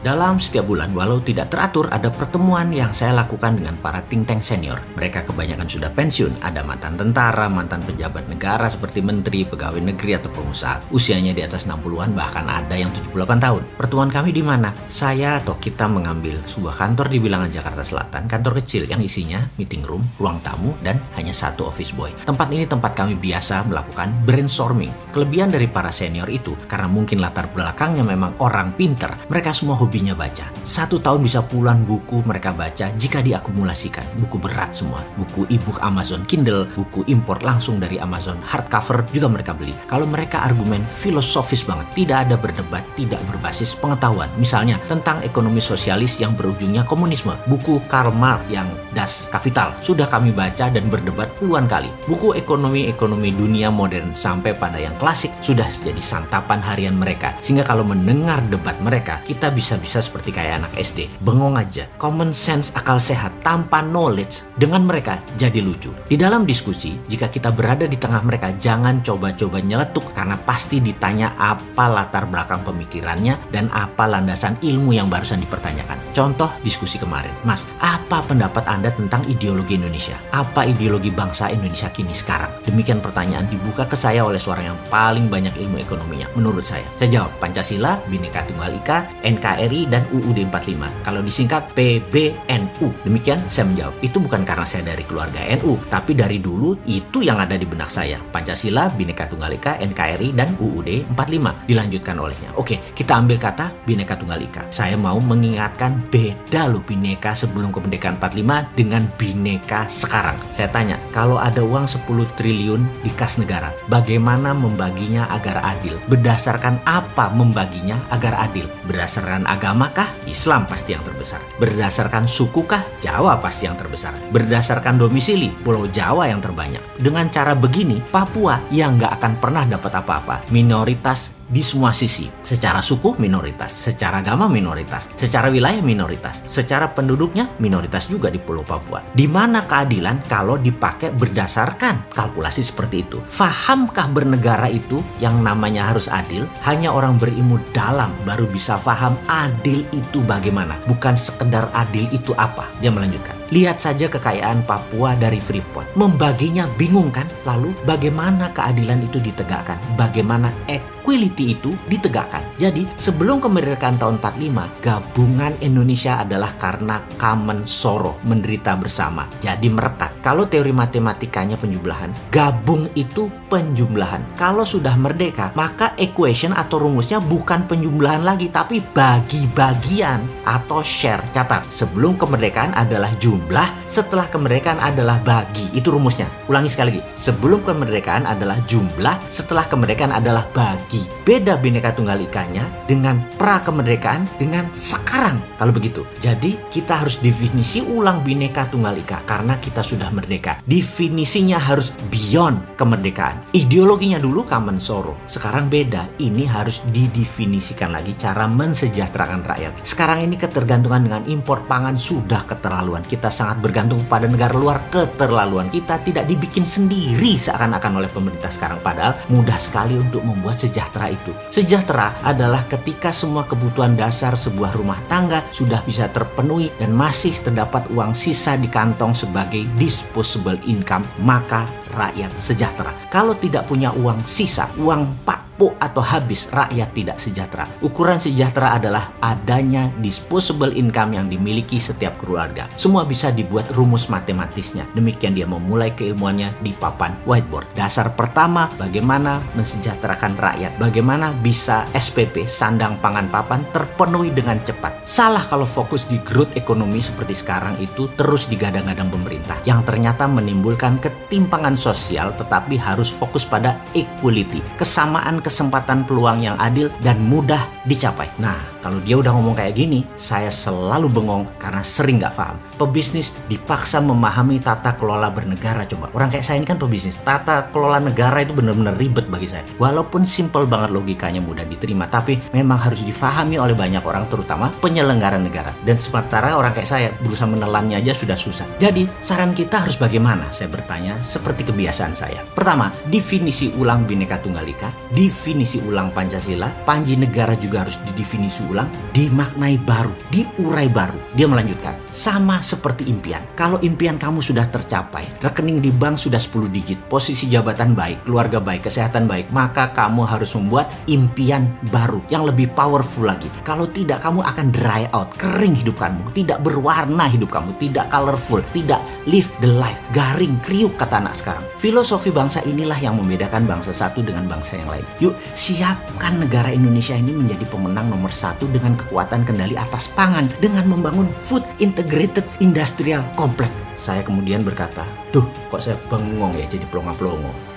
Dalam setiap bulan, walau tidak teratur, ada pertemuan yang saya lakukan dengan para think tank senior. Mereka kebanyakan sudah pensiun, ada mantan tentara, mantan pejabat negara seperti menteri, pegawai negeri, atau pengusaha. Usianya di atas 60-an, bahkan ada yang 78 tahun. Pertemuan kami di mana? Saya atau kita mengambil sebuah kantor di bilangan Jakarta Selatan, kantor kecil yang isinya meeting room, ruang tamu, dan hanya satu office boy. Tempat ini tempat kami biasa melakukan brainstorming. Kelebihan dari para senior itu, karena mungkin latar belakangnya memang orang pinter, mereka semua hobinya baca. Satu tahun bisa puluhan buku mereka baca jika diakumulasikan. Buku berat semua. Buku e-book Amazon Kindle, buku impor langsung dari Amazon hardcover juga mereka beli. Kalau mereka argumen filosofis banget, tidak ada berdebat, tidak berbasis pengetahuan. Misalnya tentang ekonomi sosialis yang berujungnya komunisme. Buku Karl Marx yang Das Kapital sudah kami baca dan berdebat puluhan kali. Buku ekonomi-ekonomi dunia modern sampai pada yang klasik sudah jadi santapan harian mereka. Sehingga kalau mendengar debat mereka, kita bisa bisa seperti kayak anak SD. Bengong aja. Common sense akal sehat tanpa knowledge dengan mereka jadi lucu. Di dalam diskusi, jika kita berada di tengah mereka, jangan coba-coba nyeletuk karena pasti ditanya apa latar belakang pemikirannya dan apa landasan ilmu yang barusan dipertanyakan. Contoh diskusi kemarin. Mas, apa pendapat Anda tentang ideologi Indonesia? Apa ideologi bangsa Indonesia kini sekarang? Demikian pertanyaan dibuka ke saya oleh seorang yang paling banyak ilmu ekonominya menurut saya. Saya jawab Pancasila, Bhinneka Tunggal Ika, NKRI dan UUD 45. Kalau disingkat PBNU. Demikian saya menjawab. Itu bukan karena saya dari keluarga NU, tapi dari dulu itu yang ada di benak saya. Pancasila, Bhinneka Tunggal Ika, NKRI dan UUD 45 dilanjutkan olehnya. Oke, kita ambil kata Bhinneka Tunggal Ika. Saya mau mengingatkan beda loh Bhinneka sebelum kemerdekaan 45 dengan Bhinneka sekarang. Saya tanya, kalau ada uang 10 triliun di kas negara, bagaimana membaginya agar adil? Berdasarkan apa membaginya agar adil? Berdasarkan agama kah? Islam pasti yang terbesar. Berdasarkan suku kah? Jawa pasti yang terbesar. Berdasarkan domisili, Pulau Jawa yang terbanyak. Dengan cara begini, Papua yang nggak akan pernah dapat apa-apa. Minoritas di semua sisi. Secara suku minoritas, secara agama minoritas, secara wilayah minoritas, secara penduduknya minoritas juga di Pulau Papua. Di mana keadilan kalau dipakai berdasarkan kalkulasi seperti itu? Fahamkah bernegara itu yang namanya harus adil? Hanya orang berilmu dalam baru bisa paham adil itu bagaimana, bukan sekedar adil itu apa. Dia melanjutkan. Lihat saja kekayaan Papua dari Freeport. Membaginya bingung kan? Lalu bagaimana keadilan itu ditegakkan? Bagaimana equality itu ditegakkan? Jadi sebelum kemerdekaan tahun 45, gabungan Indonesia adalah karena common sorrow, menderita bersama. Jadi merekat. Kalau teori matematikanya penjumlahan, gabung itu penjumlahan. Kalau sudah merdeka, maka equation atau rumusnya bukan penjumlahan lagi, tapi bagi-bagian atau share. Catat, sebelum kemerdekaan adalah jumlah, setelah kemerdekaan adalah bagi. Itu rumusnya. Ulangi sekali lagi. Sebelum kemerdekaan adalah jumlah, setelah kemerdekaan adalah bagi. Beda Bhinneka Tunggal Ikanya dengan pra kemerdekaan dengan sekarang. Kalau begitu. Jadi kita harus definisi ulang Bhinneka Tunggal Ika karena kita sudah merdeka. Definisinya harus beyond kemerdekaan. Ideologinya dulu common sorrow. Sekarang beda. Ini harus didefinisikan lagi cara mensejahterakan rakyat. Sekarang ini ketergantungan dengan impor pangan sudah keterlaluan. Kita sangat bergantung pada negara luar keterlaluan. Kita tidak dibikin sendiri seakan-akan oleh pemerintah sekarang. Padahal mudah sekali untuk membuat sejahtera itu. Sejahtera adalah ketika semua kebutuhan dasar sebuah rumah tangga sudah bisa terpenuhi dan masih terdapat uang sisa di kantong sebagai disposable income, maka rakyat sejahtera. Kalau tidak punya uang sisa, uang pak atau habis rakyat tidak sejahtera. Ukuran sejahtera adalah adanya disposable income yang dimiliki setiap keluarga. Semua bisa dibuat rumus matematisnya. Demikian dia memulai keilmuannya di papan whiteboard. Dasar pertama, bagaimana mensejahterakan rakyat. Bagaimana bisa SPP, sandang pangan papan, terpenuhi dengan cepat. Salah kalau fokus di growth ekonomi seperti sekarang itu terus digadang-gadang pemerintah. Yang ternyata menimbulkan ketimpangan sosial tetapi harus fokus pada equality. Kesamaan kesempatan peluang yang adil dan mudah dicapai. Nah, kalau dia udah ngomong kayak gini, saya selalu bengong karena sering nggak paham. Pebisnis dipaksa memahami tata kelola bernegara coba. Orang kayak saya ini kan pebisnis. Tata kelola negara itu benar-benar ribet bagi saya. Walaupun simple banget logikanya mudah diterima, tapi memang harus difahami oleh banyak orang terutama penyelenggara negara. Dan sementara orang kayak saya berusaha menelannya aja sudah susah. Jadi, saran kita harus bagaimana? Saya bertanya seperti kebiasaan saya. Pertama, definisi ulang Bhinneka Tunggal Ika, definisi ulang Pancasila, Panji Negara juga harus didefinisi ulang, dimaknai baru, diurai baru. Dia melanjutkan, sama seperti impian. Kalau impian kamu sudah tercapai, rekening di bank sudah 10 digit, posisi jabatan baik, keluarga baik, kesehatan baik, maka kamu harus membuat impian baru yang lebih powerful lagi. Kalau tidak, kamu akan dry out, kering hidup kamu, tidak berwarna hidup kamu, tidak colorful, tidak live the life, garing, kriuk kata anak sekarang. Filosofi bangsa inilah yang membedakan bangsa satu dengan bangsa yang lain. Yuk, siapkan negara Indonesia ini menjadi pemenang nomor satu dengan kekuatan kendali atas pangan dengan membangun food integrated industrial complex. Saya kemudian berkata, duh kok saya bengong ya jadi pelongo-pelongo.